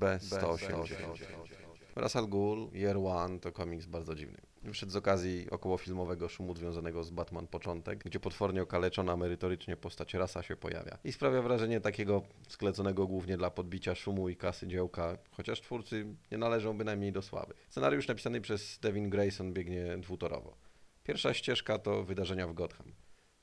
B180. Ras Al Ghul, Year One to komiks bardzo dziwny. Wyszedł z okazji okołofilmowego szumu związanego z Batman Początek, gdzie potwornie okaleczona merytorycznie postać Rasa się pojawia. I sprawia wrażenie takiego skleconego głównie dla podbicia szumu i kasy dziełka, chociaż twórcy nie należą bynajmniej do słabych. Scenariusz napisany przez Devin Grayson biegnie dwutorowo. Pierwsza ścieżka to wydarzenia w Gotham.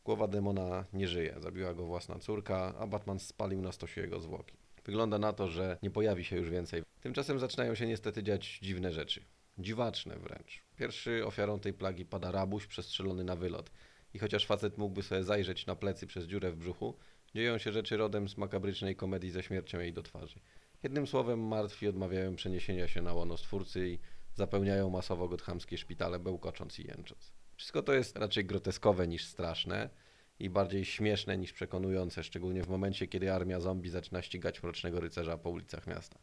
Głowa demona nie żyje, zabiła go własna córka, a Batman spalił na stosie jego zwłoki. Wygląda na to, że nie pojawi się już więcej. Tymczasem zaczynają się niestety dziać dziwne rzeczy. Dziwaczne wręcz. Pierwszy ofiarą tej plagi pada rabuś przestrzelony na wylot. I chociaż facet mógłby sobie zajrzeć na plecy przez dziurę w brzuchu, dzieją się rzeczy rodem z makabrycznej komedii ze śmiercią jej do twarzy. Jednym słowem martwi odmawiają przeniesienia się na łono stwórcy i zapełniają masowo gothamskie szpitale bełkocząc i jęcząc. Wszystko to jest raczej groteskowe niż straszne i bardziej śmieszne niż przekonujące, szczególnie w momencie, kiedy armia zombie zaczyna ścigać mrocznego rycerza po ulicach miasta.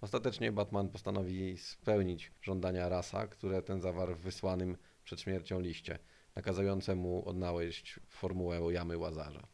Ostatecznie Batman postanowi spełnić żądania Rasa, które ten zawarł w wysłanym przed śmiercią liście, nakazującemu mu odnaleźć formułę jamy Łazarza.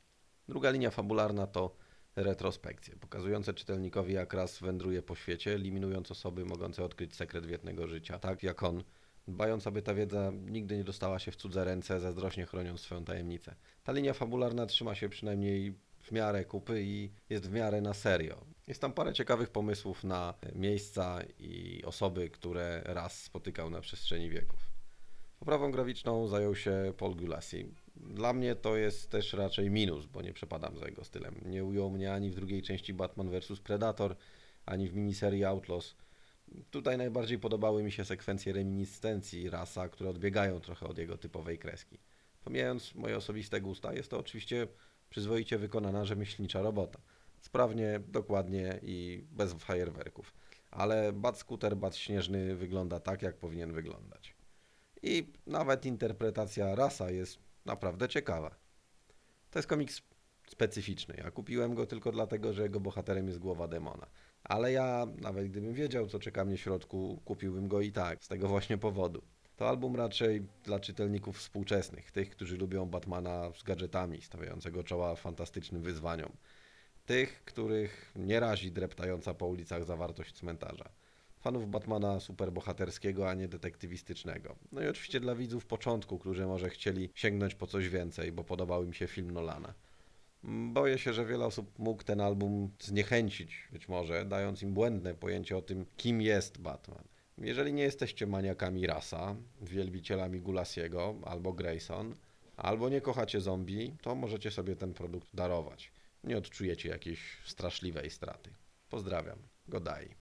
Druga linia fabularna to retrospekcje, pokazujące czytelnikowi jak Ras wędruje po świecie, eliminując osoby mogące odkryć sekret wietnego życia, tak jak on, dbając aby ta wiedza nigdy nie dostała się w cudze ręce, zazdrośnie chroniąc swoją tajemnicę. Ta linia fabularna trzyma się przynajmniej w miarę kupy i jest w miarę na serio. Jest tam parę ciekawych pomysłów na miejsca i osoby, które raz spotykał na przestrzeni wieków. Poprawą graficzną zajął się Paul Gulassi. Dla mnie to jest też raczej minus, bo nie przepadam za jego stylem. Nie ujął mnie ani w drugiej części Batman vs Predator, ani w miniserii Outlaws. Tutaj najbardziej podobały mi się sekwencje reminiscencji Rasa, które odbiegają trochę od jego typowej kreski. Pomijając moje osobiste gusta, jest to oczywiście przyzwoicie wykonana rzemieślnicza robota. Sprawnie, dokładnie i bez fajerwerków. Ale Bat Scooter, Bat Śnieżny wygląda tak, jak powinien wyglądać. I nawet interpretacja Rasa jest naprawdę ciekawa. To jest komiks specyficzny. Ja kupiłem go tylko dlatego, że jego bohaterem jest głowa demona. Ale ja, nawet gdybym wiedział, co czeka mnie w środku, kupiłbym go i tak, z tego właśnie powodu. To album raczej dla czytelników współczesnych, tych, którzy lubią Batmana z gadżetami, stawiającego czoła fantastycznym wyzwaniom. Tych, których nie razi dreptająca po ulicach zawartość cmentarza. Fanów Batmana superbohaterskiego, a nie detektywistycznego. No i oczywiście dla widzów początku, którzy może chcieli sięgnąć po coś więcej, bo podobał im się film Nolana. Boję się, że wiele osób mógł ten album zniechęcić, być może, dając im błędne pojęcie o tym, kim jest Batman. Jeżeli nie jesteście maniakami Rasa, wielbicielami Gulasiego albo Grayson, albo nie kochacie zombie, to możecie sobie ten produkt darować. Nie odczujecie jakiejś straszliwej straty. Pozdrawiam. Godai.